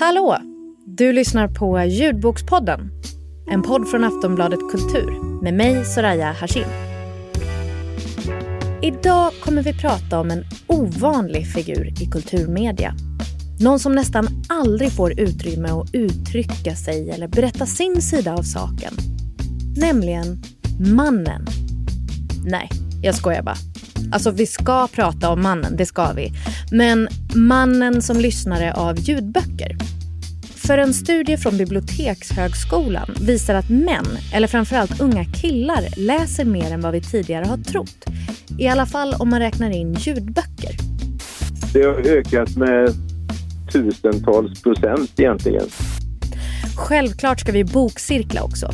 Hallå! Du lyssnar på Ljudbokspodden. En podd från Aftonbladet Kultur med mig, Soraya Hashim. Idag kommer vi prata om en ovanlig figur i kulturmedia. Någon som nästan aldrig får utrymme att uttrycka sig eller berätta sin sida av saken. Nämligen mannen. Nej, jag skojar bara. Alltså vi ska prata om mannen, det ska vi. Men mannen som lyssnare av ljudböcker. För en studie från Bibliotekshögskolan visar att män, eller framförallt unga killar, läser mer än vad vi tidigare har trott. I alla fall om man räknar in ljudböcker. Det har ökat med tusentals procent egentligen. Självklart ska vi bokcirkla också.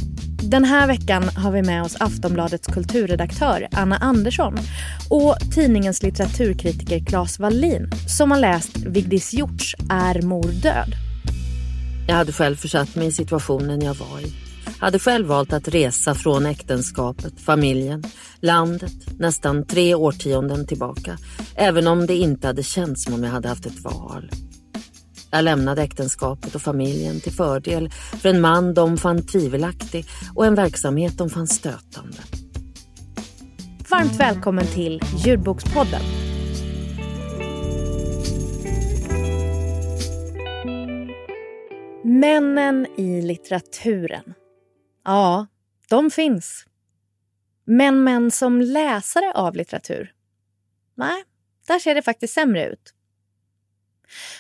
Den här veckan har vi med oss Aftonbladets kulturredaktör Anna Andersson och tidningens litteraturkritiker Claes Wallin som har läst Vigdis Hjorts Är mor död? Jag hade själv försatt mig i situationen jag var i. Hade själv valt att resa från äktenskapet, familjen, landet nästan tre årtionden tillbaka. Även om det inte hade känts som om jag hade haft ett val. Jag lämnade äktenskapet och familjen till fördel för en man de fann tvivelaktig och en verksamhet de fann stötande. Varmt välkommen till Ljudbokspodden. Männen i litteraturen. Ja, de finns. Men män som läsare av litteratur? Nej, där ser det faktiskt sämre ut.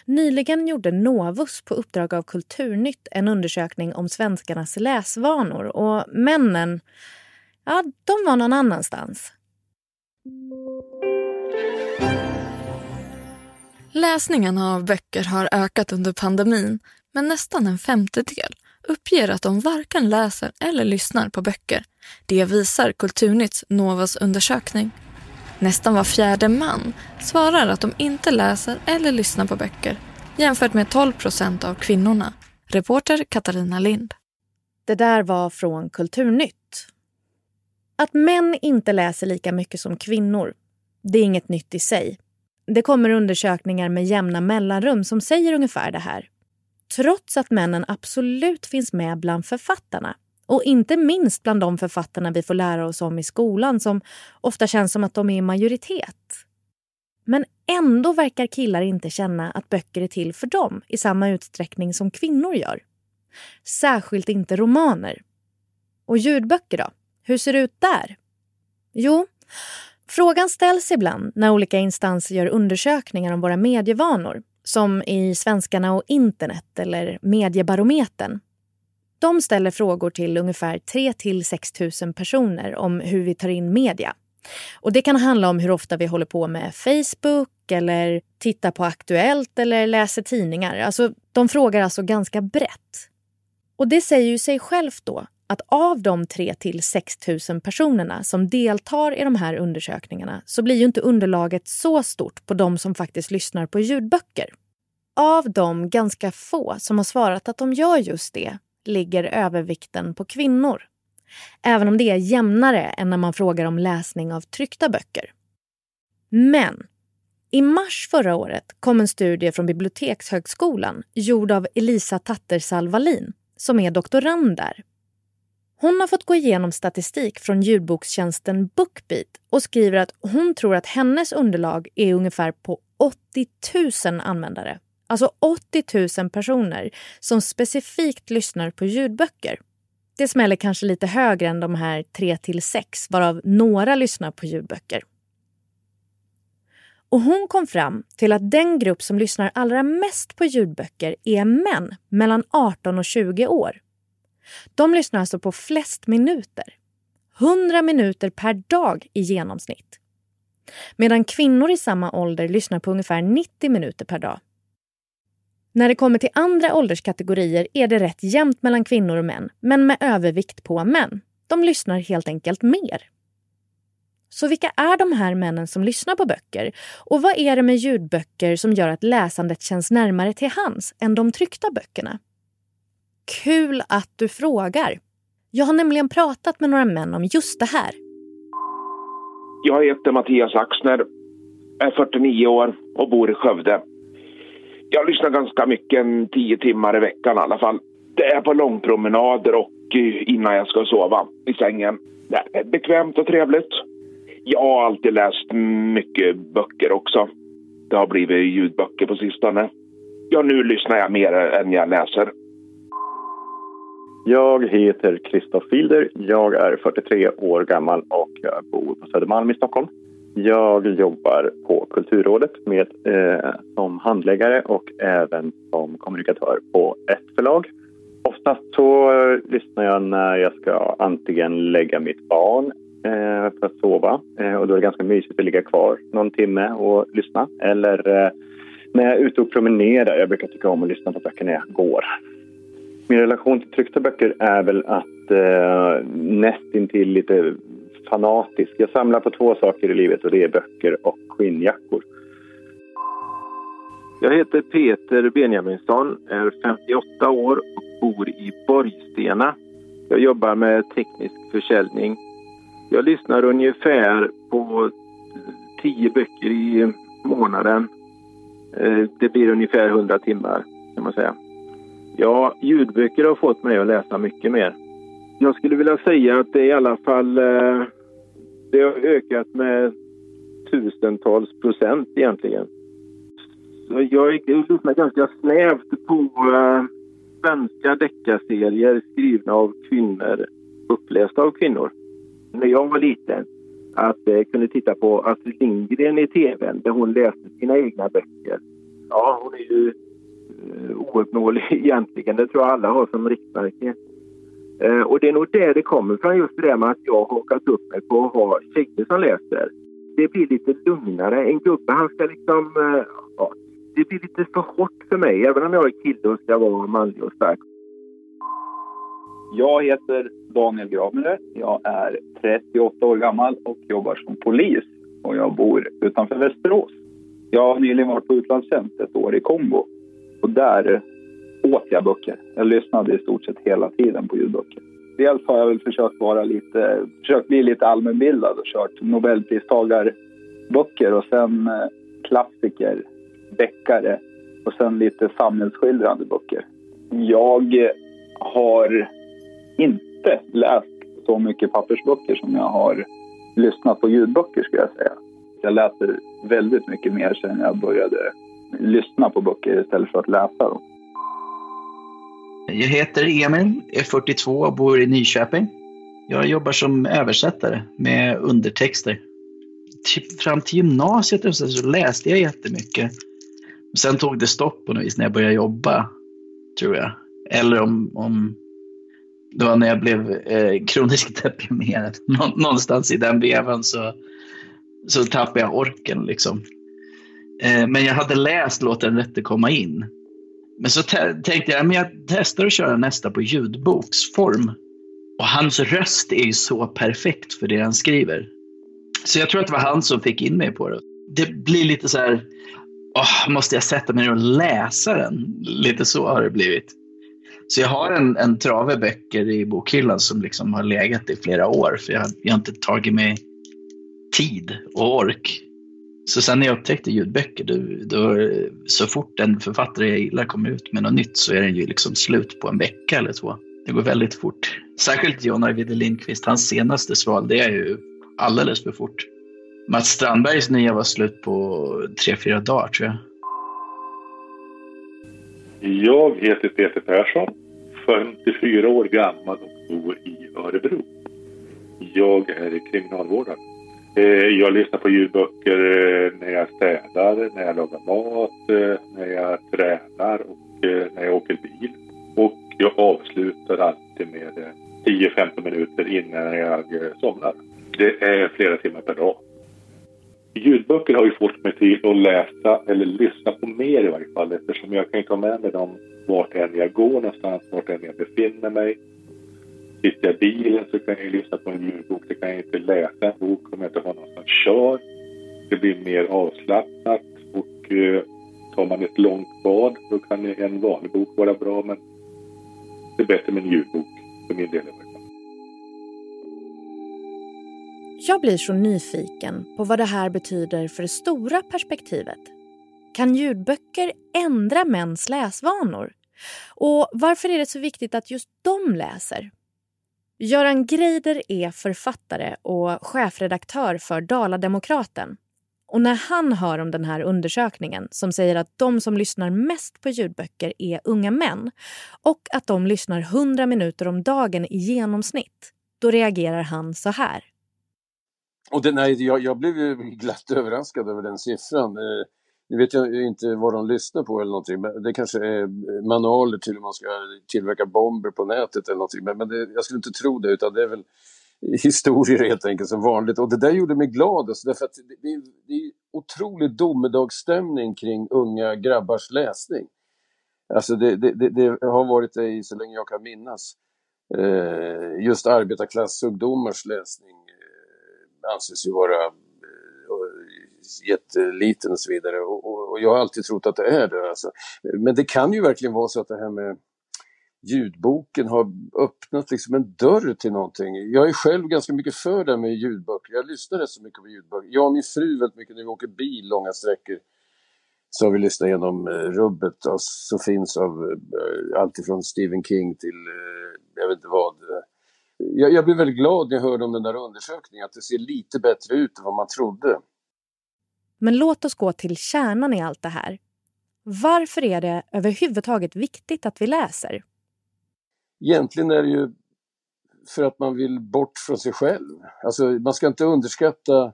Nyligen gjorde Novus på uppdrag av Kulturnytt en undersökning om svenskarnas läsvanor och männen, ja, de var någon annanstans. Läsningen av böcker har ökat under pandemin men nästan en femtedel uppger att de varken läser eller lyssnar på böcker. Det visar Kulturnytts Novas undersökning. Nästan var fjärde man svarar att de inte läser eller lyssnar på böcker jämfört med 12 procent av kvinnorna. Reporter Katarina Lind. Det där var från Kulturnytt. Att män inte läser lika mycket som kvinnor, det är inget nytt i sig. Det kommer undersökningar med jämna mellanrum som säger ungefär det här. Trots att männen absolut finns med bland författarna och inte minst bland de författarna vi får lära oss om i skolan som ofta känns som att de är i majoritet. Men ändå verkar killar inte känna att böcker är till för dem i samma utsträckning som kvinnor gör. Särskilt inte romaner. Och ljudböcker då? Hur ser det ut där? Jo, frågan ställs ibland när olika instanser gör undersökningar om våra medievanor som i Svenskarna och internet eller Mediebarometern de ställer frågor till ungefär 3 till 6 000 personer om hur vi tar in media. Och Det kan handla om hur ofta vi håller på med Facebook eller tittar på Aktuellt eller läser tidningar. Alltså, de frågar alltså ganska brett. Och det säger ju sig självt då att av de 3 till 6 000 personerna som deltar i de här undersökningarna så blir ju inte underlaget så stort på de som faktiskt lyssnar på ljudböcker. Av de ganska få som har svarat att de gör just det ligger övervikten på kvinnor. Även om det är jämnare än när man frågar om läsning av tryckta böcker. Men i mars förra året kom en studie från Bibliotekshögskolan gjord av Elisa Tattersall Wallin, som är doktorand där. Hon har fått gå igenom statistik från ljudbokstjänsten Bookbeat och skriver att hon tror att hennes underlag är ungefär på 80 000 användare. Alltså 80 000 personer som specifikt lyssnar på ljudböcker. Det smäller kanske lite högre än de här 3 till 6 varav några lyssnar på ljudböcker. Och hon kom fram till att den grupp som lyssnar allra mest på ljudböcker är män mellan 18 och 20 år. De lyssnar alltså på flest minuter. 100 minuter per dag i genomsnitt. Medan kvinnor i samma ålder lyssnar på ungefär 90 minuter per dag. När det kommer till andra ålderskategorier är det rätt jämnt mellan kvinnor och män, men med övervikt på män. De lyssnar helt enkelt mer. Så vilka är de här männen som lyssnar på böcker? Och vad är det med ljudböcker som gör att läsandet känns närmare till hands än de tryckta böckerna? Kul att du frågar. Jag har nämligen pratat med några män om just det här. Jag heter Mattias Axner, är 49 år och bor i Skövde. Jag lyssnar ganska mycket, en tio timmar i veckan i alla fall. Det är på långpromenader och eh, innan jag ska sova i sängen. Det är bekvämt och trevligt. Jag har alltid läst mycket böcker också. Det har blivit ljudböcker på sistone. Ja, nu lyssnar jag mer än jag läser. Jag heter Kristoff Filder. Jag är 43 år gammal och jag bor på Södermalm i Stockholm. Jag jobbar på Kulturrådet med, eh, som handläggare och även som kommunikatör på ett förlag. Oftast så eh, lyssnar jag när jag ska antingen lägga mitt barn eh, för att sova eh, och då är det ganska mysigt att ligga kvar någon timme och lyssna. Eller eh, när jag är ute och promenerar. Jag brukar tycka om att lyssna på böcker när jag går. Min relation till tryckta böcker är väl att eh, nästintill lite fanatisk. Jag samlar på två saker i livet och det är böcker och skinnjackor. Jag heter Peter Benjaminsson, är 58 år och bor i Borgstena. Jag jobbar med teknisk försäljning. Jag lyssnar ungefär på 10 böcker i månaden. Eh, det blir ungefär 100 timmar kan man säga. Ja, ljudböcker har fått mig att läsa mycket mer. Jag skulle vilja säga att det i alla fall eh, det har ökat med tusentals procent egentligen. Så jag lyssnar ganska snävt på eh, svenska deckarserier skrivna av kvinnor, upplästa av kvinnor. När jag var liten, att jag kunde titta på Astrid Lindgren i tv där hon läste sina egna böcker. Ja, hon är ju ouppnåelig egentligen. Det tror jag alla har som riktmärke. Eh, och det är nog där det kommer från, just det där med att jag har hakat upp mig på att ha tjejer som läser. Det blir lite lugnare. En gubbe, han ska liksom... Eh, ja, det blir lite för hårt för mig, även om jag är kille och ska vara manlig och stark. Jag heter Daniel Gravmüller. Jag är 38 år gammal och jobbar som polis. Och jag bor utanför Västerås. Jag har nyligen varit på utlandstjänst ett år i Kongo. Och där åt jag böcker. Jag lyssnade i stort sett hela tiden på ljudböcker. Dels har jag väl försökt vara lite, försökt bli lite allmänbildad och kört nobelpristagarböcker och sen eh, klassiker, deckare och sen lite samhällsskildrande böcker. Jag har inte läst så mycket pappersböcker som jag har lyssnat på ljudböcker skulle jag säga. Jag läser väldigt mycket mer sen jag började lyssna på böcker istället för att läsa dem. Jag heter Emil, är 42 och bor i Nyköping. Jag jobbar som översättare med undertexter. Typ fram till gymnasiet så läste jag jättemycket. Sen tog det stopp på något vis när jag började jobba, tror jag. Eller om, om det var när jag blev eh, kroniskt deprimerad. Någonstans i den vevan så, så tappade jag orken. Liksom. Eh, men jag hade läst Låt den rätte komma in. Men så tänkte jag, men jag testar att köra nästa på ljudboksform. Och hans röst är ju så perfekt för det han skriver. Så jag tror att det var han som fick in mig på det. Det blir lite så här, åh, måste jag sätta mig ner och läsa den? Lite så har det blivit. Så jag har en, en trave böcker i bokhyllan som liksom har legat i flera år för jag, jag har inte tagit mig tid och ork så sen när jag upptäckte ljudböcker, då, då, så fort en författare jag gillar kommer ut med något nytt så är den ju liksom slut på en vecka eller två. Det går väldigt fort. Särskilt John Ajvide Lindqvist, hans senaste sval, det är ju alldeles för fort. Mats Strandbergs nya var slut på tre, fyra dagar tror jag. Jag heter Peter Persson, 54 år gammal och bor i Örebro. Jag är kriminalvårdare. Eh, jag lyssnar på ljudböcker eh, när jag städar, när jag lagar mat, eh, när jag tränar och när jag åker bil. Och jag avslutar alltid med 10-15 minuter innan jag somnar. Det är flera timmar per dag. Ljudböcker har ju fått mig till att läsa eller lyssna på mer i varje fall eftersom jag kan ta med mig dem vart än jag går någonstans, vart än jag befinner mig. Sitter jag i bilen så kan jag lyssna på en ljudbok. Det kan jag inte läsa en bok om jag inte har någon som kör. Det blir mer avslappnat och eh, tar man ett långt bad då kan en vanlig bok vara bra men det är bättre med en ljudbok för min del Jag blir så nyfiken på vad det här betyder för det stora perspektivet. Kan ljudböcker ändra mäns läsvanor? Och varför är det så viktigt att just de läser? Göran Greider är författare och chefredaktör för Dala-Demokraten. Och när han hör om den här undersökningen som säger att de som lyssnar mest på ljudböcker är unga män och att de lyssnar 100 minuter om dagen i genomsnitt, då reagerar han så här. Och det, nej, jag, jag blev ju glatt överraskad över den siffran. Eh, nu vet jag inte vad de lyssnar på eller någonting, men det kanske är manualer till hur man ska tillverka bomber på nätet eller någonting. Men, men det, jag skulle inte tro det, utan det är väl historier helt enkelt som vanligt. Och det där gjorde mig glad, alltså, därför att det, det, det är otrolig domedagsstämning kring unga grabbars läsning. Alltså det, det, det, har varit det så länge jag kan minnas. Eh, just arbetarklassungdomars läsning eh, anses ju vara jätteliten och så vidare. Och, och, och, jag har alltid trott att det är det. Alltså. Men det kan ju verkligen vara så att det här med ljudboken har öppnat liksom en dörr till någonting. Jag är själv ganska mycket för det här med ljudböcker. Jag lyssnar rätt så mycket på ljudböcker. Jag och min fru väldigt mycket när vi åker bil långa sträckor. Så har vi lyssnat igenom eh, rubbet rubbet som finns av alltifrån allt ifrån Stephen King till eh, jag vet inte vad. Jag, jag blev väldigt glad när jag hörde om den där undersökningen, att det ser lite bättre ut än vad man trodde. Men låt oss gå till kärnan i allt det här. Varför är det överhuvudtaget viktigt att vi läser? Egentligen är det ju för att man vill bort från sig själv. Alltså, man ska inte underskatta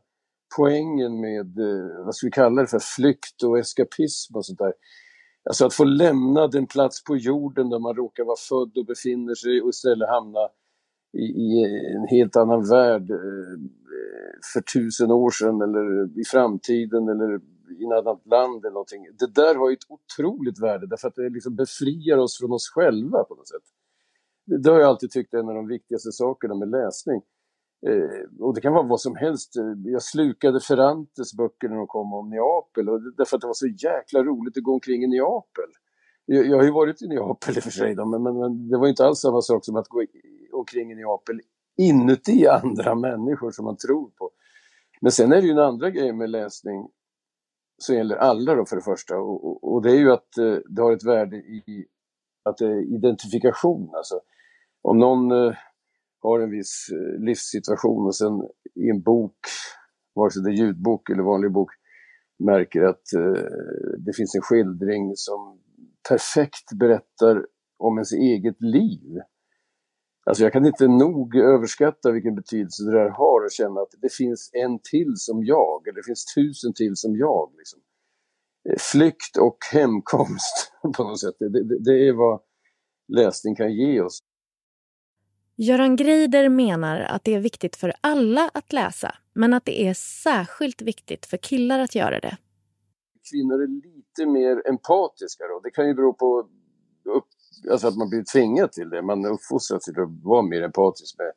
poängen med, eh, vad ska vi kalla det för, flykt och eskapism och sånt där. Alltså att få lämna den plats på jorden där man råkar vara född och befinner sig och istället hamna i, i en helt annan värld eh, för tusen år sedan eller i framtiden eller i ett annat land eller någonting. Det där har ju ett otroligt värde därför att det liksom befriar oss från oss själva på något sätt. Det har jag alltid tyckt är en av de viktigaste sakerna med läsning. Eh, och det kan vara vad som helst. Jag slukade Ferrantes böcker när de kom om Neapel och därför att det var så jäkla roligt att gå omkring i Neapel. Jag, jag har ju varit i Neapel i och för sig då, men, men, men, det var inte alls samma sak som att gå omkring i Neapel inuti andra människor som man tror på. Men sen är det ju en andra grej med läsning som gäller alla då för det första och, och, och det är ju att eh, det har ett värde i att det är identifikation. Alltså, om någon eh, har en viss eh, livssituation och sen i en bok, vare sig det är ljudbok eller vanlig bok, märker att eh, det finns en skildring som perfekt berättar om ens eget liv. Alltså jag kan inte nog överskatta vilken betydelse det där har att känna att det finns en till som jag, eller det finns tusen till som jag. Liksom. Eh, flykt och hemkomst på något sätt, det, det, det är vad läsning kan ge oss. Göran Greider menar att det är viktigt för alla att läsa, men att det är särskilt viktigt för killar att göra det. Kvinnor är lite mer empatiska då. Det kan ju bero på upp, alltså att man blir tvingad till det. Man uppfostras till att vara mer empatisk med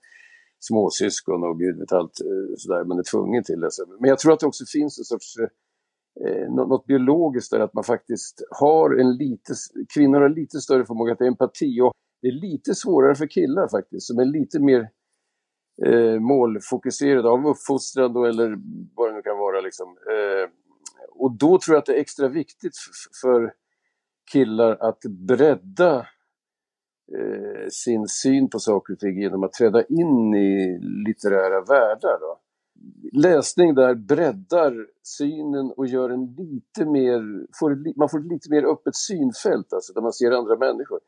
småsyskon och gud vet allt eh, sådär. Man är tvungen till det. Men jag tror att det också finns en sorts eh, eh något biologiskt där att man faktiskt har en lite, kvinnor har lite större förmåga till empati och det är lite svårare för killar faktiskt som är lite mer eh, målfokuserade av uppfostran då, eller vad det nu kan vara liksom. Eh, och då tror jag att det är extra viktigt för killar att bredda eh, sin syn på saker och ting genom att träda in i litterära världar. Då. Läsning där breddar synen och gör en lite mer, får, man får ett lite mer öppet synfält, alltså där man ser andra människor.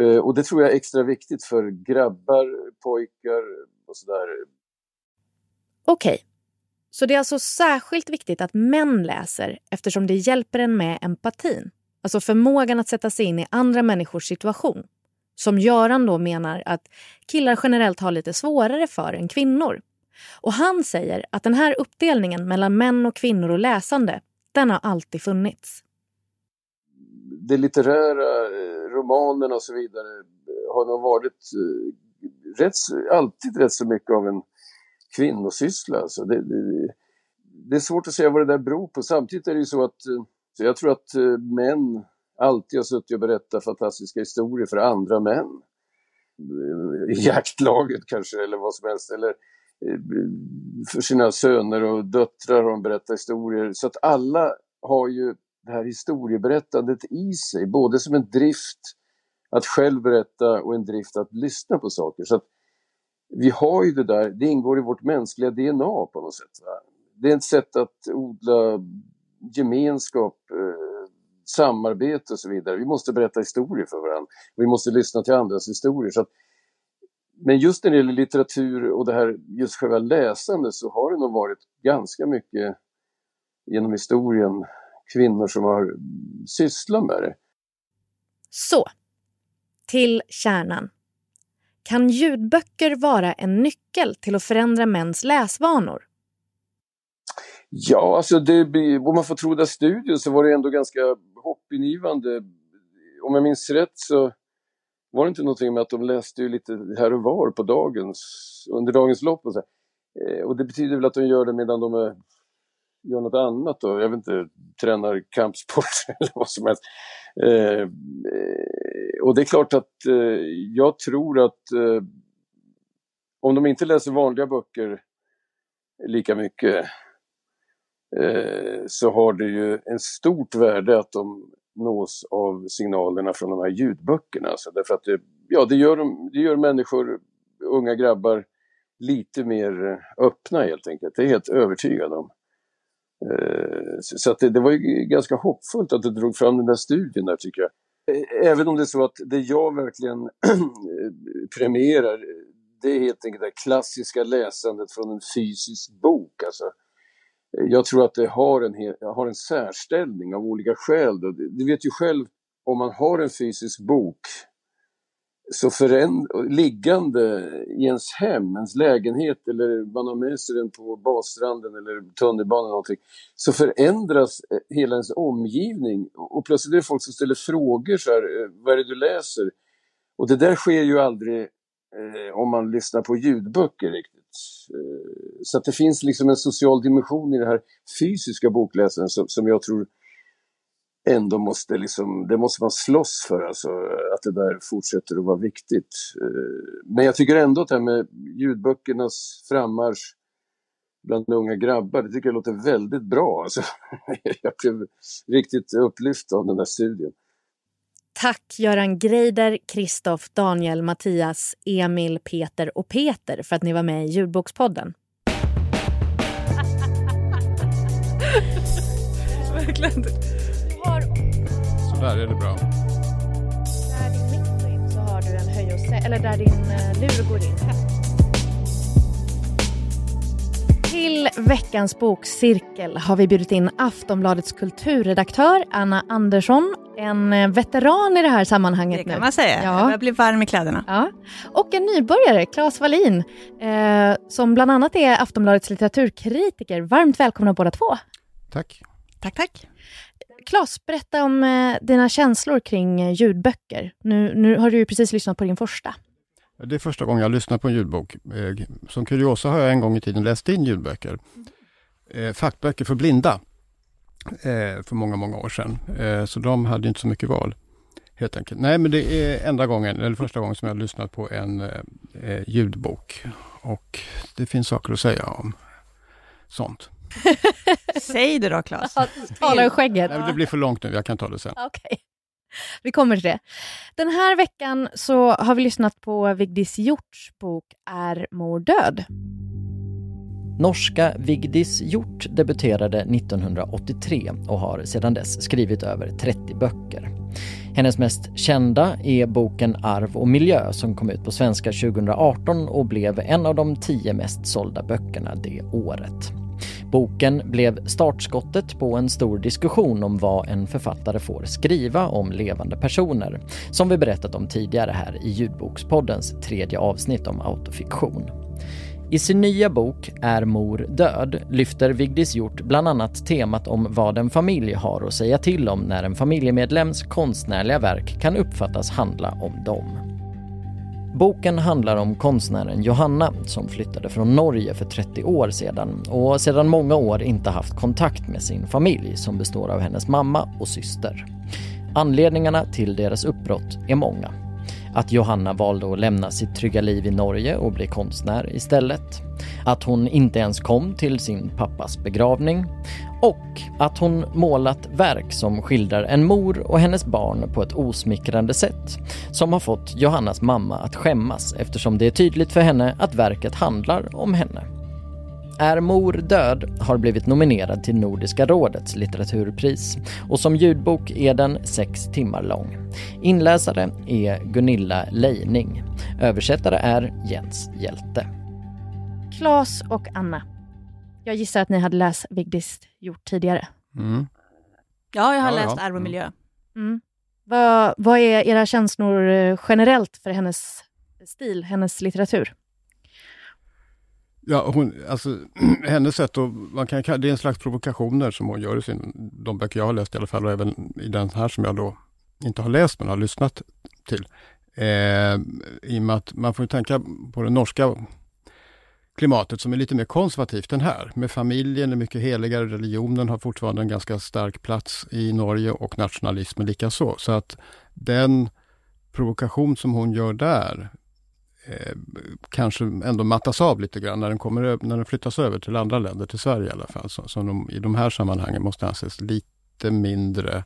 Eh, och det tror jag är extra viktigt för grabbar, pojkar och sådär. Okej, okay. så det är alltså särskilt viktigt att män läser eftersom det hjälper en med empatin? Alltså förmågan att sätta sig in i andra människors situation. Som Göran då menar att killar generellt har lite svårare för än kvinnor. Och han säger att den här uppdelningen mellan män och kvinnor och läsande, den har alltid funnits. Det litterära, romanen romanerna och så vidare eh, har nog varit eh, rätt, alltid rätt så mycket av en kvinnosyssla. Alltså det, det, det är svårt att säga vad det där beror på. Samtidigt är det ju så att så jag tror att män alltid har suttit och berättat fantastiska historier för andra män. I jaktlaget kanske, eller vad som helst. Eller eh, för sina söner och döttrar har de berättat historier. Så att alla har ju det här historieberättandet i sig, både som en drift att själv berätta och en drift att lyssna på saker. Så att vi har ju det där, det ingår i vårt mänskliga DNA på något sätt. Va? Det är ett sätt att odla gemenskap, eh, samarbete och så vidare. Vi måste berätta historier för varandra. Vi måste lyssna till andras historier. Så att, men just när det gäller litteratur och det här just själva läsandet så har det nog varit ganska mycket genom historien kvinnor som har sysslat med det. Så, till kärnan. Kan ljudböcker vara en nyckel till att förändra mäns läsvanor? Ja, alltså det, om man får tro där studien så var det ändå ganska hoppingivande. Om jag minns rätt så var det inte någonting med att de läste ju lite här och var på dagens, under dagens lopp. Och, så. Eh, och det betyder väl att de gör det medan de är, gör något annat då. Jag vet inte, tränar kampsport eller vad som helst. Eh, eh, och det är klart att eh, jag tror att eh, om de inte läser vanliga böcker lika mycket Eh, så har det ju en stort värde att de nås av signalerna från de här ljudböckerna. Alltså därför att det, ja, det, gör de, det gör människor, unga grabbar, lite mer eh, öppna helt enkelt. Det är jag helt övertygad om. Eh, så att det, det var ju ganska hoppfullt att du drog fram den där studien där tycker jag. Även om det är så att det jag verkligen premierar det är helt enkelt det klassiska läsandet från en fysisk bok. Alltså, jag tror att det har en, har en särställning av olika skäl. Du vet ju själv, om man har en fysisk bok så föränd- liggande i ens hem, ens lägenhet eller man har med sig den på basstranden eller tunnelbanan eller någonting, så förändras eh, hela ens omgivning och plötsligt är det folk som ställer frågor så här, eh, vad är det du läser? Och det där sker ju aldrig eh, om man lyssnar på ljudböcker riktigt. Eh, så att det finns liksom en social dimension i det här fysiska bokläsandet som, som jag tror ändå måste liksom, det måste man slåss för alltså, att det där fortsätter att vara viktigt. Eh, men jag tycker ändå att det här med ljudböckernas frammarsch bland unga grabbar, det tycker jag låter väldigt bra. Alltså, jag blev riktigt upplyft av den där studien. Tack Göran Greider, Kristoff, Daniel, Mattias, Emil, Peter och Peter för att ni var med i Ljudbokspodden. Verkligen har... Så där är det bra. Där din mick går in så har du en höj och sä- eller där din uh, lur går in. Till veckans bokcirkel har vi bjudit in Aftonbladets kulturredaktör Anna Andersson, en veteran i det här sammanhanget Det kan nu. man säga. Ja. Jag börjar bli varm i kläderna. Ja. Och en nybörjare, Claes Wallin, eh, som bland annat är Aftonbladets litteraturkritiker. Varmt välkomna båda två. Tack. Tack, tack. Klas, berätta om eh, dina känslor kring eh, ljudböcker. Nu, nu har du ju precis lyssnat på din första. Det är första gången jag lyssnar på en ljudbok. Eh, Som kuriosa har jag en gång i tiden läst in ljudböcker. Eh, fackböcker för blinda. Eh, för många, många år sedan. Så de hade inte så mycket val. Helt enkelt. Nej, men det är enda gången, eller första gången som jag har lyssnat på en ljudbok. Och det finns saker att säga om sånt. Säg det då, Claes. Tala ur skägget. Nej, men det blir för långt nu, jag kan ta det sen. Okej. Vi kommer till det. Den här veckan så har vi lyssnat på Vigdis Hjorts bok Är mor död? Norska Vigdis Hjort debuterade 1983 och har sedan dess skrivit över 30 böcker. Hennes mest kända är boken Arv och miljö som kom ut på svenska 2018 och blev en av de tio mest sålda böckerna det året. Boken blev startskottet på en stor diskussion om vad en författare får skriva om levande personer, som vi berättat om tidigare här i ljudbokspoddens tredje avsnitt om autofiktion. I sin nya bok Är mor död lyfter Vigdis Hjort bland annat temat om vad en familj har att säga till om när en familjemedlems konstnärliga verk kan uppfattas handla om dem. Boken handlar om konstnären Johanna som flyttade från Norge för 30 år sedan och sedan många år inte haft kontakt med sin familj som består av hennes mamma och syster. Anledningarna till deras uppbrott är många. Att Johanna valde att lämna sitt trygga liv i Norge och bli konstnär istället. att hon inte ens kom till sin pappas begravning och att hon målat verk som skildrar en mor och hennes barn på ett osmickrande sätt som har fått Johannas mamma att skämmas eftersom det är tydligt för henne att verket handlar om henne. Är mor död har blivit nominerad till Nordiska rådets litteraturpris och som ljudbok är den sex timmar lång. Inläsare är Gunilla Leining. Översättare är Jens Hjälte. Klas och Anna. Jag gissar att ni hade läst Vigdis gjort tidigare. Mm. Ja, jag har Ja, läst ja. Arv och miljö. Mm. Vad, vad är era känslor eh, generellt för hennes stil, hennes litteratur? Ja, hon, alltså, hennes sätt att, man kan, det är en slags provokationer som hon gör i sin, de böcker jag har läst i alla fall och även i den här som jag då inte har läst men har lyssnat till. Eh, I och med att man får ju tänka på det norska klimatet som är lite mer konservativt än här. Med familjen är mycket heligare, religionen har fortfarande en ganska stark plats i Norge och nationalismen likaså. Så att den provokation som hon gör där eh, kanske ändå mattas av lite grann när den, kommer, när den flyttas över till andra länder, till Sverige i alla fall. Så, som de, i de här sammanhangen måste anses lite mindre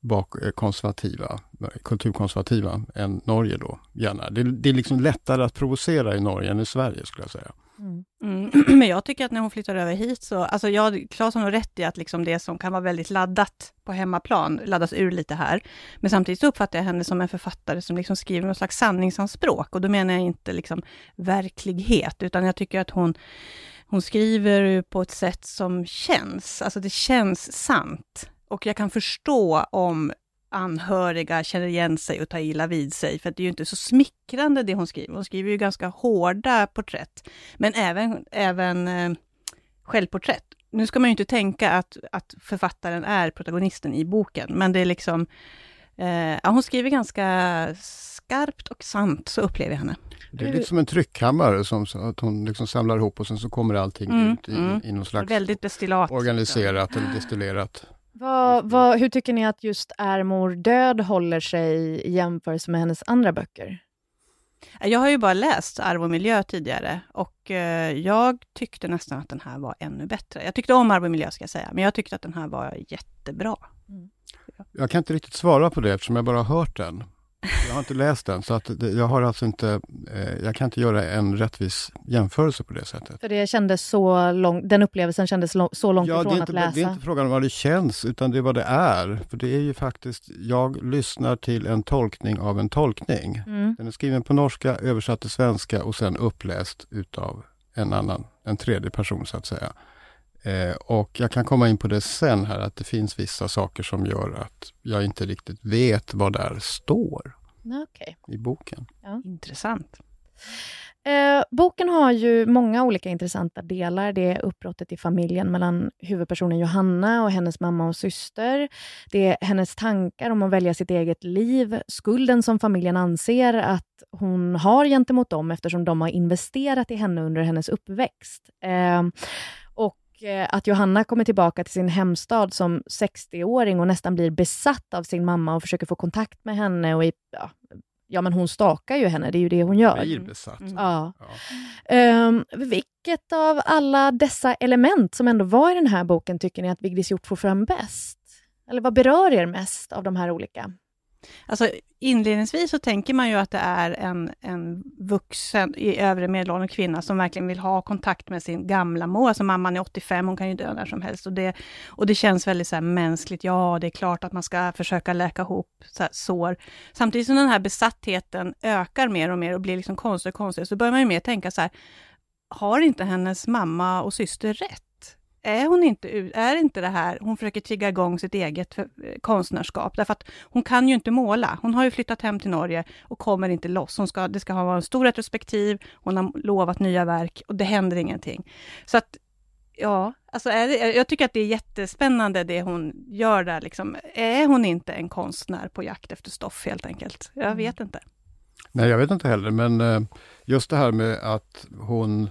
bak, eh, konservativa, eh, kulturkonservativa än Norge då, gärna. Det, det är liksom lättare att provocera i Norge än i Sverige skulle jag säga. Mm. mm. Men jag tycker att när hon flyttar över hit så, alltså jag, Claes har nog rätt i att liksom det som kan vara väldigt laddat på hemmaplan laddas ur lite här. Men samtidigt så uppfattar jag henne som en författare som liksom skriver något slags sanningsanspråk och då menar jag inte liksom verklighet, utan jag tycker att hon, hon skriver på ett sätt som känns, alltså det känns sant. Och jag kan förstå om anhöriga känner igen sig och tar illa vid sig, för det är ju inte så smickrande det hon skriver. Hon skriver ju ganska hårda porträtt, men även, även eh, självporträtt. Nu ska man ju inte tänka att, att författaren är protagonisten i boken, men det är liksom, eh, ja, hon skriver ganska skarpt och sant, så upplever jag henne. Det är lite som en tryckkammare som att hon liksom samlar ihop och sen så kommer allting Mm, ut i, mm. i någon slags Väldigt destillat. organiserat eller destillerat. Vad, vad, hur tycker ni att just Är mor död håller sig i jämförelse med hennes andra böcker? Jag har ju bara läst Arv och miljö tidigare och eh, jag tyckte nästan att den här var ännu bättre. Jag tyckte om Arv och miljö ska jag säga, men jag tyckte att den här var jättebra. Jag kan inte riktigt svara på det eftersom jag bara har hört den. Jag har inte läst den så att jag har alltså inte, eh, jag kan inte göra en rättvis jämförelse på det sättet. För det kändes så lång, den upplevelsen kändes så långt Ja, ifrån är, att inte, läsa. det är inte frågan om vad det känns utan det är vad det är. För det är ju faktiskt, jag lyssnar till en tolkning av en tolkning. Mm. Den är skriven på norska, översatt till svenska och sen uppläst utav en annan, en tredje person så att säga. Eh, och jag kan komma in på det sen här att det finns vissa saker som gör att jag inte riktigt vet vad där står Okej. i boken. Ja. Intressant. Eh, boken har ju många olika intressanta delar. Det är uppbrottet i familjen mellan huvudpersonen Johanna och hennes mamma och syster. Det är hennes tankar om att välja sitt eget liv, skulden som familjen anser att hon har gentemot dem eftersom de har investerat i henne under hennes uppväxt. Eh, att Johanna kommer tillbaka till sin hemstad som 60-åring och nästan blir besatt av sin mamma och försöker få kontakt med henne. Och i, ja, ja, men hon stakar ju henne, det är ju det hon gör. Blir besatt. Ja. Ehm, vilket av alla dessa element som ändå var i den här boken tycker ni att Vigdis Hjorth får fram bäst? Eller vad berör er mest av de här olika? Alltså inledningsvis så tänker man ju att det är en, en vuxen i övre medelåldern kvinna som verkligen vill ha kontakt med sin gamla mor. Alltså mamman är 85, hon kan ju dö när som helst. Och det, och det känns väldigt så här mänskligt. Ja, det är klart att man ska försöka läka ihop så här sår. Samtidigt som den här besattheten ökar mer och mer och blir liksom konstigare och konstigare, så börjar man ju mer tänka så här, har inte hennes mamma och syster rätt? Är hon inte, är inte det här, hon försöker trigga igång sitt eget för, eh, konstnärskap, därför att hon kan ju inte måla. Hon har ju flyttat hem till Norge och kommer inte loss. Hon ska, det ska vara en stor retrospektiv, hon har lovat nya verk och det händer ingenting. Så att, ja, alltså är det, jag tycker att det är jättespännande det hon gör där. Liksom. Är hon inte en konstnär på jakt efter stoff helt enkelt? Jag vet inte. Nej, jag vet inte heller, men eh, just det här med att hon,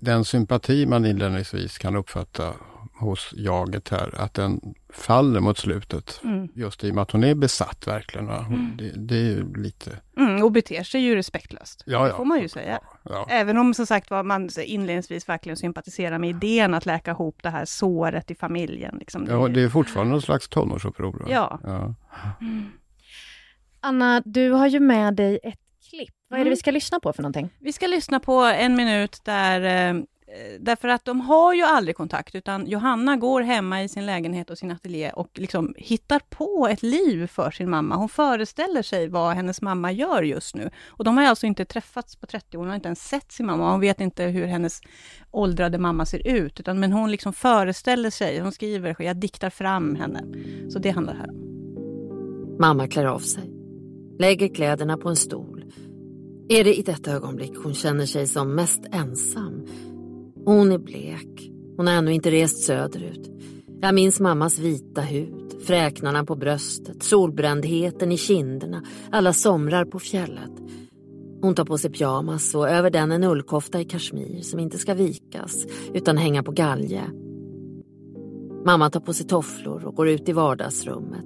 den sympati man inledningsvis kan uppfatta hos jaget här, att den faller mot slutet. Mm. Just i och med att hon är besatt verkligen. Mm. det, det är ju lite... Mm, och beter sig ju respektlöst. Ja, Det ja. får man ju säga. Ja. Även om som sagt var man inledningsvis verkligen sympatiserar med idén att läka ihop det här såret i familjen. Liksom. Det- Ja, det är fortfarande någon slags tonårsuppror. Ja. ja. Anna, du har ju med dig ett klipp. Vad är det Mm. vi ska lyssna på för någonting? Vi ska lyssna på en minut där, eh, därför att de har ju aldrig kontakt, utan Johanna går hemma i sin lägenhet och sin ateljé och liksom hittar på ett liv för sin mamma. Hon föreställer sig vad hennes mamma gör just nu. Och de har alltså inte träffats på 30 år, hon har inte ens sett sin mamma. Hon vet inte hur hennes åldrade mamma ser ut, utan, men hon liksom föreställer sig, hon skriver, jag diktar fram henne. Så det handlar här om. Mamma klär av sig, lägger kläderna på en stol. Är det i detta ögonblick hon känner sig som mest ensam? Hon är blek, hon har ännu inte rest söderut. Jag minns mammas vita hud, fräknarna på bröstet, solbrändheten i kinderna, alla somrar på fjället. Hon tar på sig pyjamas och över den en ullkofta i kashmir som inte ska vikas utan hänga på galge. Mamma tar på sig tofflor och går ut i vardagsrummet.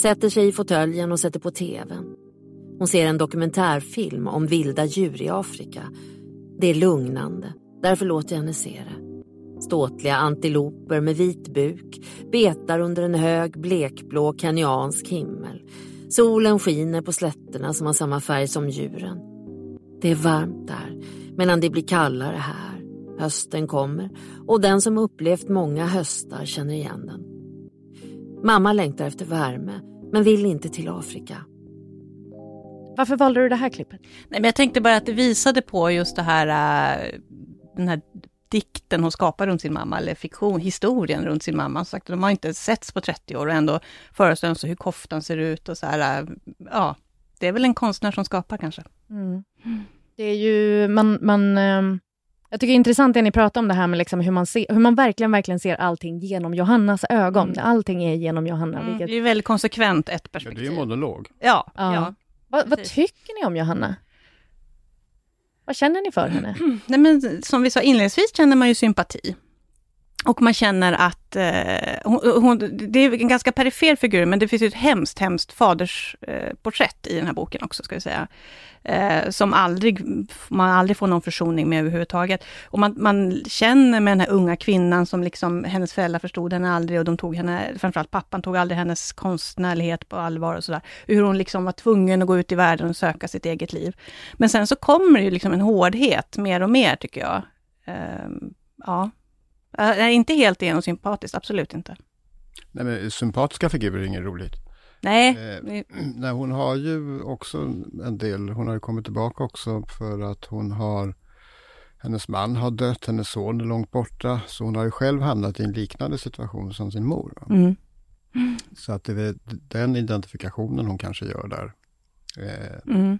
Sätter sig i fåtöljen och sätter på tvn. Hon ser en dokumentärfilm om vilda djur i Afrika. Det är lugnande, därför låter jag henne se det. Ståtliga antiloper med vit buk betar under en hög blekblå kenyansk himmel. Solen skiner på slätterna som har samma färg som djuren. Det är varmt där, medan det blir kallare här. Hösten kommer och den som upplevt många höstar känner igen den. Mamma längtar efter värme, men vill inte till Afrika. Varför valde du det här klippet? Nej, men jag tänkte bara att det visade på just det här, äh, den här dikten hon skapar runt sin mamma, eller fiktion, historien runt sin mamma. Sagt, de har inte setts på 30 år och ändå föreställer sig hur koftan ser ut och så här, äh, ja, det är väl en konstnär som skapar kanske. Mm. Det är ju, man, man, ehm, jag tycker det är intressant det ni pratar om det här med liksom hur, man ser, hur man verkligen, verkligen ser allting genom Johannas ögon. Mm. Allting är genom Johanna. Mm, vilket, det är väldigt konsekvent ett Ja, perspektiv. det är ju monolog. Ja, Ja. ja. Vad, vad tycker ni om Johanna? Vad känner ni för henne? Nej, men som vi sa inledningsvis känner man ju sympati. Och man känner att eh, hon, hon, det är en ganska perifer figur, men det finns ju ett hemskt, hemskt fadersporträtt eh, i den här boken också, ska vi säga. Eh, som aldrig, man aldrig får någon försoning med överhuvudtaget. Och man, man känner med den här unga kvinnan som liksom, hennes föräldrar förstod henne aldrig och de tog henne, framförallt pappan tog aldrig hennes konstnärlighet på allvar och sådär. Hur hon liksom var tvungen att gå ut i världen och söka sitt eget liv. Men sen så kommer det ju liksom en hårdhet mer och mer, tycker jag. Eh, ja. Äh, inte helt genomsympatiskt, absolut inte. Nej, men sympatiska figurer är inget roligt. Nej, Eh, nej, hon har ju också en del, hon har ju kommit tillbaka också för att hon har hennes man har dött, hennes son är långt borta, så hon har ju själv hamnat i en liknande situation som sin mor. Mm. Så att det är den identifikationen hon kanske gör där. Eh, Mm.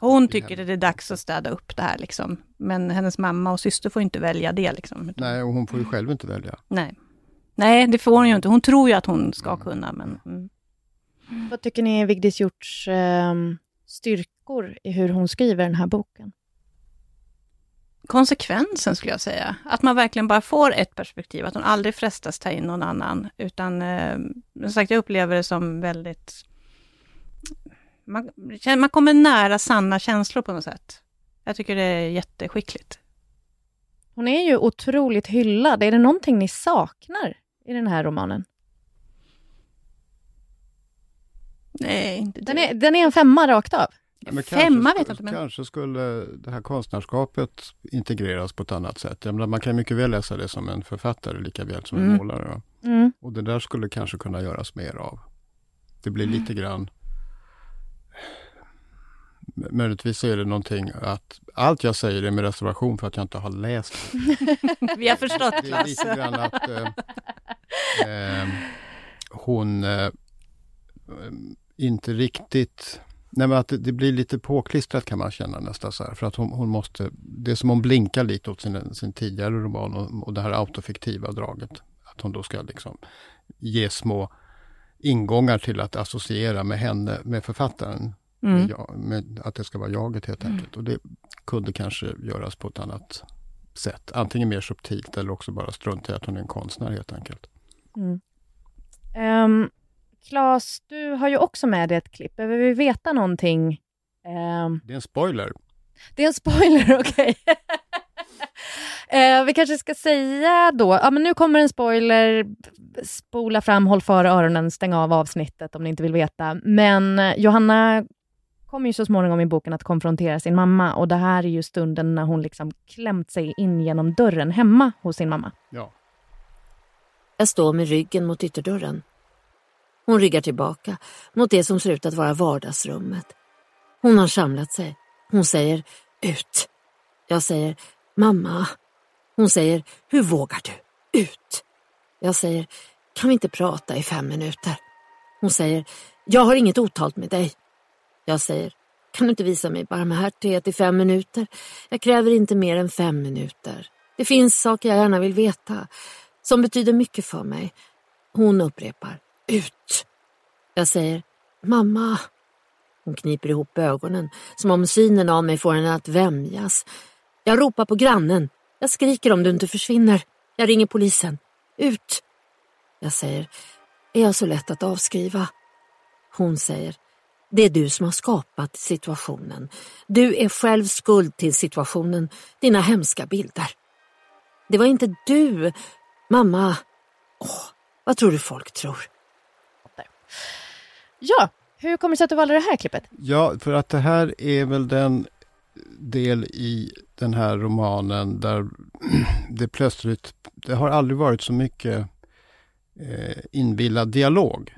Hon tycker att det är dags att städa upp det här liksom. Men hennes mamma och syster får inte välja det liksom. Nej, och hon får ju själv inte välja. Nej. Nej, det får hon ju inte. Hon tror ju att hon ska kunna, men... Mm. Vad tycker ni är Vigdis Hjorts ehm, styrkor i hur hon skriver den här boken? konsekvensen skulle jag säga. Att man verkligen bara får ett perspektiv, att hon aldrig frestas ta in någon annan. Utan, eh, som sagt, jag upplever det som väldigt... Man, man kommer nära sanna känslor på något sätt. Jag tycker det är jätteskickligt. Hon är ju otroligt hyllad. Är det någonting ni saknar i den här romanen? Nej, inte Den är, den är en femma rakt av. Ja, men Femma kanske, vet jag inte, men- Kanske skulle det här konstnärskapet integreras på ett annat sätt. Jag menar, man kan mycket väl läsa det som en författare lika väl som en Mm. målare. va? Mm. Och det där skulle kanske kunna göras mer av. Det blir lite grann... Möjligtvis är det någonting att allt jag säger är med reservation för att jag inte har läst det. Vi har förstått, Det är lite grann att eh, eh, hon eh, inte riktigt... Nej men att det, det blir lite påklistrat kan man känna nästan så här. För att hon, hon måste... Det är som hon blinkar lite åt sin, sin tidigare roman och, och det här autofiktiva draget. Att hon då ska liksom ge små ingångar till att associera med henne, med författaren. Mm. Med, jag, med att det ska vara jaget helt enkelt. Och det kunde kanske göras på ett annat sätt. Antingen mer subtilt eller också bara strunta i att hon är en konstnär helt enkelt. Mm. Um, Claes, du har ju också med dig ett klipp. Behöver vi veta någonting? Um, det är en spoiler. Det är en spoiler, okej. Okay. uh, vi kanske ska säga då, ja men nu kommer en spoiler, spola fram, håll för öronen, stäng av avsnittet om ni inte vill veta. Men uh, Johanna kommer ju så småningom i boken att konfrontera sin mamma och det här är ju stunden när hon liksom klämt sig in genom dörren hemma hos sin mamma. Ja. Jag står med ryggen mot ytterdörren. Hon ryggar tillbaka mot det som ser ut att vara vardagsrummet. Hon har samlat sig. Hon säger ut. Jag säger mamma. Hon säger hur vågar du? Ut. Jag säger kan vi inte prata i fem minuter? Hon säger jag har inget otalt med dig. Jag säger, kan du inte visa mig barmhärtighet i fem minuter? Jag kräver inte mer än fem minuter. Det finns saker jag gärna vill veta, som betyder mycket för mig. Hon upprepar, ut. Jag säger, mamma. Hon kniper ihop ögonen, som om synen av mig får henne att vämjas. Jag ropar på grannen. Jag skriker om du inte försvinner. Jag ringer polisen. Ut! Jag säger, är jag så lätt att avskriva? Hon säger, det är du som har skapat situationen. Du är själv skuld till situationen, dina hemska bilder. Det var inte du, mamma. Åh, vad tror du folk tror? Ja, hur kommer det sig att du valde det här klippet? Ja, för att det här är väl den del i den här romanen där det plötsligt, det har aldrig varit så mycket eh, inbillad dialog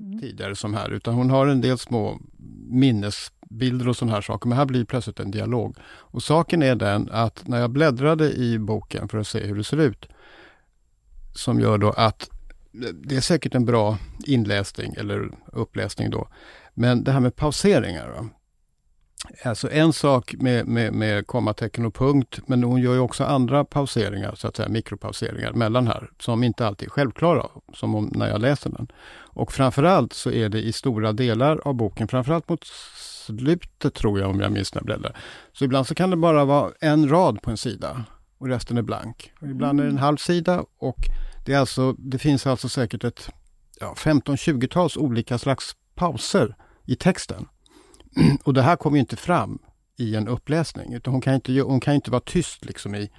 mm. tidigare som här, utan hon har en del små minnesbilder och sådana här saker, men här blir plötsligt en dialog. Och saken är den att när jag bläddrade i boken för att se hur det ser ut, som gör då att det är säkert en bra inläsning eller uppläsning då, men det här med pauseringar. Va? Alltså en sak med, med, med kommatecken och punkt, men hon gör ju också andra pauseringar, så att säga mikropauseringar mellan här, som inte alltid är självklara, som om, när jag läser den. Och framförallt så är det i stora delar av boken, framförallt mot slutet tror jag om jag minns när jag bläddrar. Så ibland så kan det bara vara en rad på en sida och resten är blank. Och ibland är det en halv sida och det, är alltså, det finns alltså säkert ett ja, 15-20-tals olika slags pauser i texten. Och det här kommer inte fram i en uppläsning, utan hon kan inte, hon kan inte vara tyst liksom i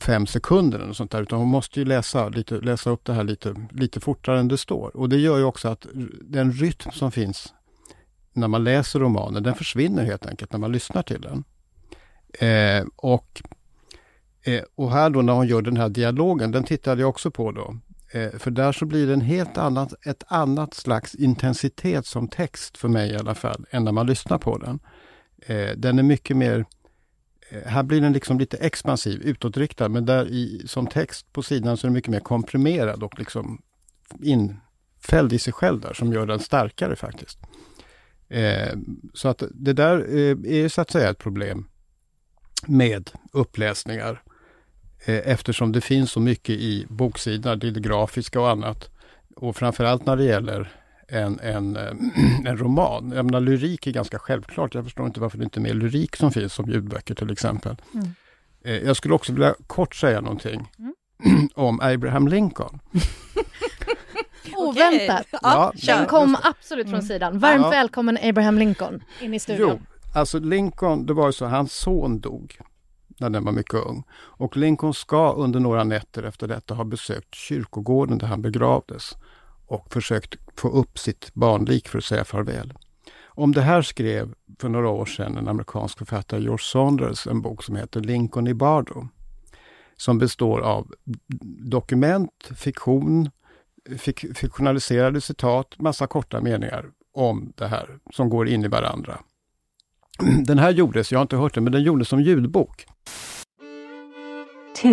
fem sekunder eller sånt där, utan hon måste ju läsa, lite, läsa upp det här lite, lite fortare än det står. Och det gör ju också att den rytm som finns när man läser romanen, den försvinner helt enkelt när man lyssnar till den. Eh, och, eh, och här då när hon gör den här dialogen, den tittade jag också på då. Eh, för där så blir det en helt annat, ett annat slags intensitet som text för mig i alla fall, än när man lyssnar på den. Eh, den är mycket mer eh, här blir den liksom lite expansiv, utåtriktad, men där i, som text på sidan så är den mycket mer komprimerad och liksom infälld i sig själv där, som gör den starkare faktiskt. Eh, så att det där eh, är så att säga ett problem med uppläsningar. Eh, eftersom det finns så mycket i boksidorna, det, det grafiska och annat. Och framförallt när det gäller en, en, eh, en roman. Jag menar, lyrik är ganska självklart. Jag förstår inte varför det inte är mer lyrik som finns som ljudböcker till exempel. Mm. Eh, jag skulle också vilja kort säga någonting mm. om Abraham Lincoln. Oväntat! Ja, Den kom absolut från mm. sidan. Varmt ja. välkommen Abraham Lincoln in i studion. Jo, alltså Lincoln, det var ju så, hans son dog när den var mycket ung. Och Lincoln ska under några nätter efter detta ha besökt kyrkogården där han begravdes och försökt få upp sitt barnlik för att säga farväl. Om det här skrev för några år sedan en amerikansk författare, George Saunders, en bok som heter Lincoln i Bardo. Som består av dokument, fiktion, fik fiktionaliserade citat, massa korta meningar om det här som går in i varandra. Den här gjordes, jag har inte hört den, men den gjordes som ljudbok. 2.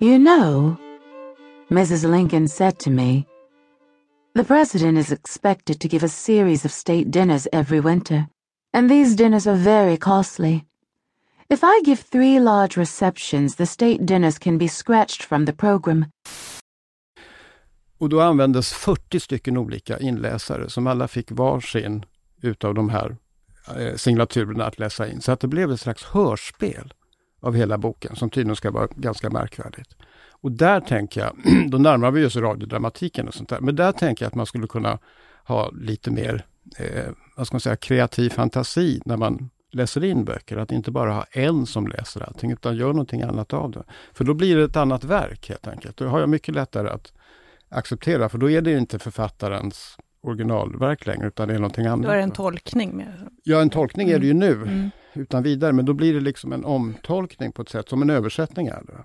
You know, Mrs. Lincoln said to me, the president is expected to give a series of state dinners every winter, and these dinners are very costly. If I give three large receptions, the state dinners can be scratched from the program. Och då användes 40 stycken olika inläsare som alla fick varsin utav de här eh, signaturerna att läsa in. Så att det blev ett slags hörspel av hela boken, som tydligen ska vara ganska märkvärdigt. Och där tänker jag, då närmar vi oss radiodramatiken och sånt där, men där tänker jag att man skulle kunna ha lite mer, eh, vad ska man säga, kreativ fantasi när man läser in böcker. Att inte bara ha en som läser allting, utan gör någonting annat av det. För då blir det ett annat verk helt enkelt. Då har jag mycket lättare att acceptera, för då är det inte författarens originalverk längre, utan det är någonting annat. Då är det en tolkning. Med. Ja, en tolkning är det ju nu, Mm. utan vidare, men då blir det liksom en omtolkning på ett sätt som en översättning är. Det.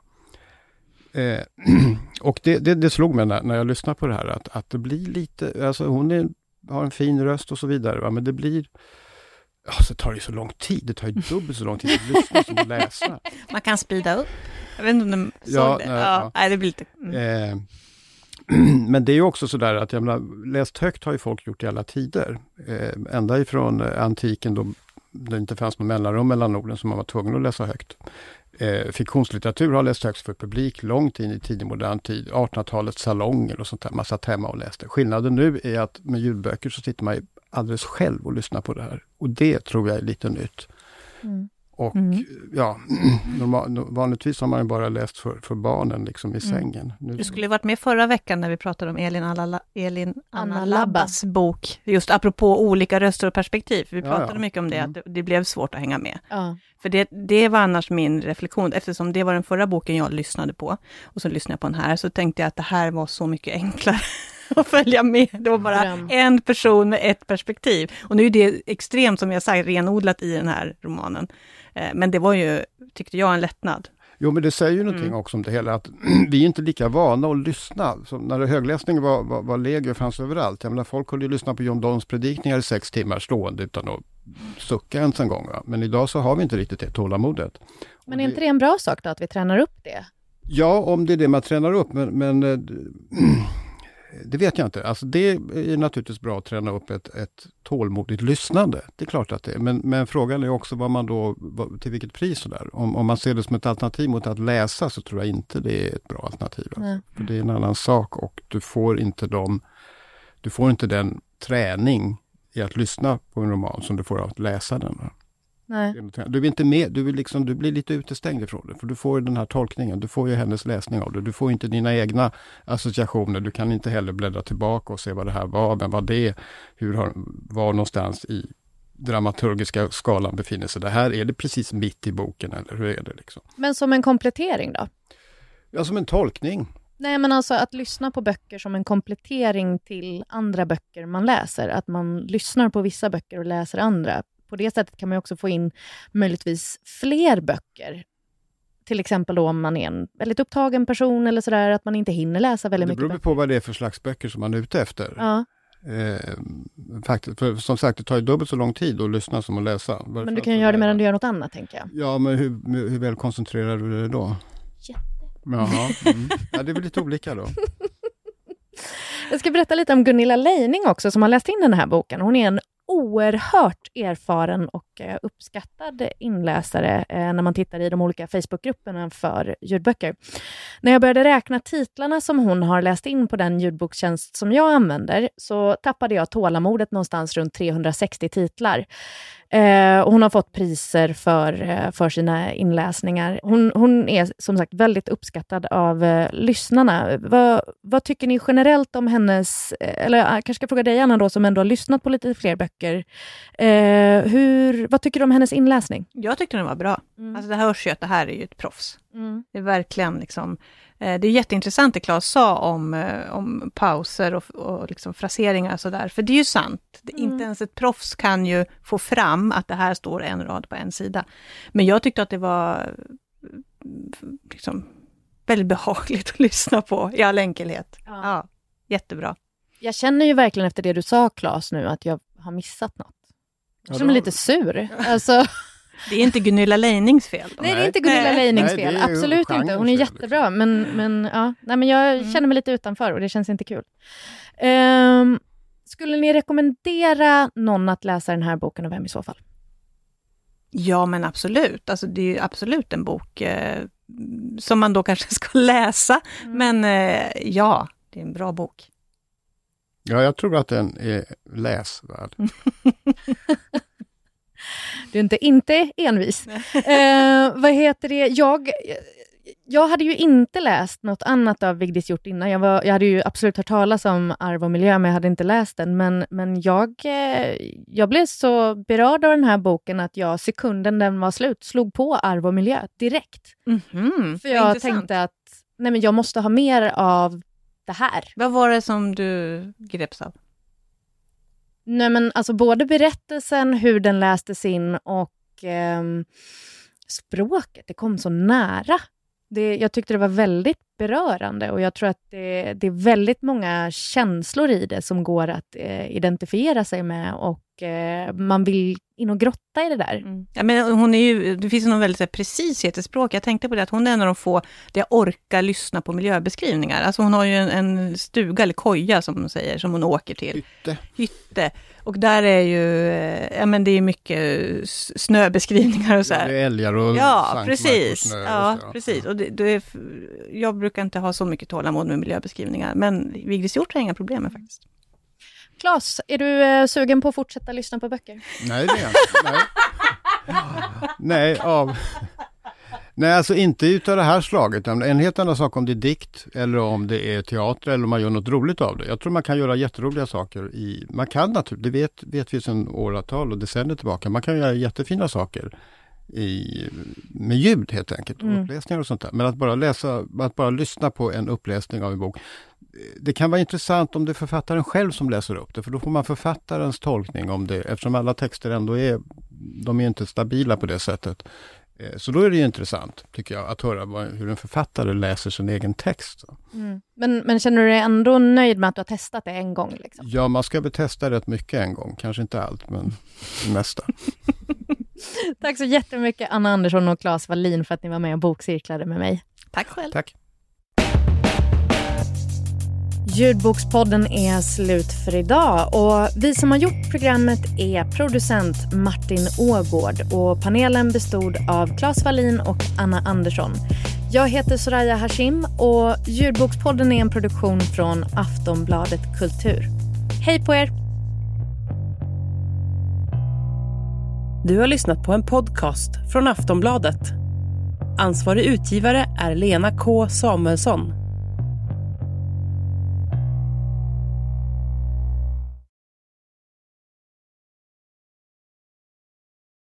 Eh, och det, det, det slog mig när, när jag lyssnade på det här, att, att det blir lite, alltså hon är, har en fin röst och så vidare, va? men det blir Ja, så tar det så lång tid. Det tar ju dubbelt så lång tid att lyssna som att läsa. Man kan speeda upp. Jag vet inte om de såg Ja, det. nej, ja, ja. Nej, det blir lite... Mm. Eh, men det är ju också sådär att, jag menar, läst högt har ju folk gjort i alla tider. Eh, ända ifrån eh, antiken då det inte fanns någon mellanrum mellan orden som man var tvungen att läsa högt. Eh, fiktionslitteratur har läst högst för publik långt in i tidig modern tid. 1800-talets salonger och sånt där. Man satt hemma och läste. Skillnaden nu är att med ljudböcker så sitter man ju alldeles själv och lyssnar på det här. Och det tror jag är lite nytt. Mm. Och Mm. ja, normal, vanligtvis har man ju bara läst för, för barnen liksom i sängen. Nu, Du skulle varit med förra veckan när vi pratade om Elin, Alla, Elin Anna Anna Labbas bok, just apropå olika röster och perspektiv. Vi Ja, pratade ja. mycket om det, att det, det blev svårt att hänga med. Ja. För det, det var annars min reflektion, eftersom det var den förra boken jag lyssnade på, och så lyssnade jag på den här, så tänkte jag att det här var så mycket enklare att följa med. Det var bara Dröm. en person med ett perspektiv. Och nu är det extremt, som jag sagt, renodlat i den här romanen. Eh, Men det var ju, tyckte jag, en lättnad. Jo, men det säger ju någonting Mm. också om det hela, att vi är inte lika vana att lyssna. Som när högläsning var, var, var legio fanns överallt. Jag menar, folk kunde ju lyssna på John Donnes predikningar i sex timmar stående utan att sucka ens en gång. Va? Men idag så har vi inte riktigt det tålamodet. Men är inte det en bra sak då, att vi tränar upp det? Ja, om det är det man tränar upp, men, men eh, det vet jag inte. Alltså det är naturligtvis bra att träna upp ett, ett tålmodigt lyssnande. Det är klart att det är. Men, men frågan är också vad man då, till vilket pris och där. Om, om man ser det som ett alternativ mot att läsa så tror jag inte det är ett bra alternativ. Alltså. För det är en annan sak och du får inte de, du får inte den träning i att lyssna på en roman som du får av att läsa den. Va? Nej. Är Du, är inte med, du, vill liksom, du blir lite utestängd ifrån det, för du får den här tolkningen. Du får ju hennes läsning av det. Du får inte dina egna associationer. Du kan inte heller bläddra tillbaka och se vad det här var, men vad det hur har, var någonstans i dramaturgiska skalan befinner sig. Det här, är det precis mitt i boken eller hur är det? liksom? Men som en komplettering då? Ja, som en tolkning. Nej, men alltså att lyssna på böcker som en komplettering till andra böcker man läser. Att man lyssnar på vissa böcker och läser andra. På det sättet kan man ju också få in möjligtvis fler böcker. Till exempel då om man är en väldigt upptagen person eller sådär, att man inte hinner läsa väldigt Det mycket beror böcker. på vad det är för slags böcker som man är ute efter. Ja, Eh, faktiskt, för som sagt, det tar ju dubbelt så lång tid att lyssna som att läsa. men du kan ju göra det medan du gör något annat, tänker jag. Ja, men hur, hur väl koncentrerar du dig då? Jaha, mm. ja, det är väl lite olika då. Jag ska berätta lite om Gunilla Leining också, som har läst in den här boken. Hon är en oerhört erfaren och eh, uppskattad inläsare eh, när man tittar i de olika Facebookgrupperna för ljudböcker. När jag började räkna titlarna som hon har läst in på den ljudbokstjänst som jag använder så tappade jag tålamodet någonstans runt 360 titlar. Eh, och hon har fått priser för, eh, för sina inläsningar. Hon, hon är som sagt väldigt uppskattad av eh, lyssnarna. Vad, vad tycker ni generellt om hennes, eh, eller jag kanske ska fråga dig Anna då, som ändå har lyssnat på lite fler böcker. Eh, hur, vad tycker du om hennes inläsning? Jag tyckte den var bra. Alltså det hörs ju att det här är ju ett proffs. Mm. Det är verkligen liksom, det är jätteintressant det Claes sa om, eh, om pauser och, och liksom fraseringar och sådär, för det är ju sant. Mm. Inte ens ett proffs kan ju få fram att det här står en rad på en sida. Men jag tyckte att det var eh, liksom, väldigt behagligt att lyssna på i all enkelhet. Ja. jättebra. Jag känner ju verkligen efter det du sa Claes nu att jag har missat något. Jag Ja, känner mig lite sur. Alltså, Det är inte Gunilla Leinings fel. Då. Nej, det är inte Gunilla Nej. Leinings Nej, fel. ju Absolut inte. Hon är fel, liksom. jättebra, men, men, ja. Nej, men jag Mm. känner mig lite utanför och det känns inte kul. Ehm, skulle ni rekommendera någon att läsa den här boken och vem i så fall? Ja, men absolut. Alltså, det är ju absolut en bok eh, som man då kanske ska läsa. Men eh, ja, det är en bra bok. Ja, jag tror att den är läsvärd. Du är inte inte envis. eh, vad heter det? Jag, jag hade ju inte läst något annat av Vigdis Hjort innan. Jag, var, jag hade ju absolut hört talas om Arv och miljö, men jag hade inte läst den. Men, men jag, eh, jag blev så berörd av den här boken att jag sekunden den var slut slog på Arv och miljö direkt. Mm, För jag tänkte att nej, men jag måste ha mer av det här. Vad var det som du greps av? Nej, men alltså både berättelsen, hur den lästes in och eh, språket. Det kom så nära. Det, jag tyckte det var väldigt berörande och jag tror att det, det är väldigt många känslor i det som går att eh, identifiera sig med och man vill in och grotta i det där. Mm. Ja, men hon är ju, det finns någon väldigt precishet i språk. Jag tänkte på det att hon är en av de få där jag orkar lyssna på miljöbeskrivningar. Alltså hon har ju en, en stuga, eller koja som hon säger, som hon åker till. Hytte. Hytte. Och där är ju, eh, ja men det är mycket snöbeskrivningar och så här. Det är älgar och Ja, sankmark och precis. snö och Ja, så, ja. precis. Och det, det är, jag brukar inte ha så mycket tålamod med miljöbeskrivningar, men Vigdis Hjort har inga problem med faktiskt. Claes, är du eh, sugen på att fortsätta lyssna på böcker? Nej, det är jag inte. Nej. Nej, av... Nej, alltså inte utav det här slaget. En helt annan sak om det är dikt eller om det är teater eller om man gör något roligt av det. Jag tror man kan göra jätteroliga saker i... Man kan naturligtvis, det vet, vet vi sedan åratal och decennier tillbaka, man kan göra jättefina saker i, med ljud helt enkelt, Mm. uppläsningar och sånt där. Men att bara läsa, att bara lyssna på en uppläsning av en bok, det kan vara intressant om det är författaren själv som läser upp det, för då får man författarens tolkning om det, eftersom alla texter ändå är, de är inte stabila på det sättet. Eh, Så då är det ju intressant, tycker jag, att höra vad, hur en författare läser sin egen text. Mm. Men, men känner du dig ändå nöjd med att du har testat det en gång? Liksom? Ja, man ska väl testa rätt mycket en gång, kanske inte allt, men det mesta. Tack så jättemycket Anna Andersson och Claes Wallin för att ni var med och bokcirklade med mig. Tack själv. Tack. Ljudbokspodden är slut för idag och vi som har gjort programmet är producent Martin Ågård och panelen bestod av Claes Wallin och Anna Andersson. Jag heter Soraya Hashim och Ljudbokspodden är en produktion från Aftonbladet Kultur. Hej på er! Du har lyssnat på en podcast från Aftonbladet. Ansvarig utgivare är Lena K Samuelsson.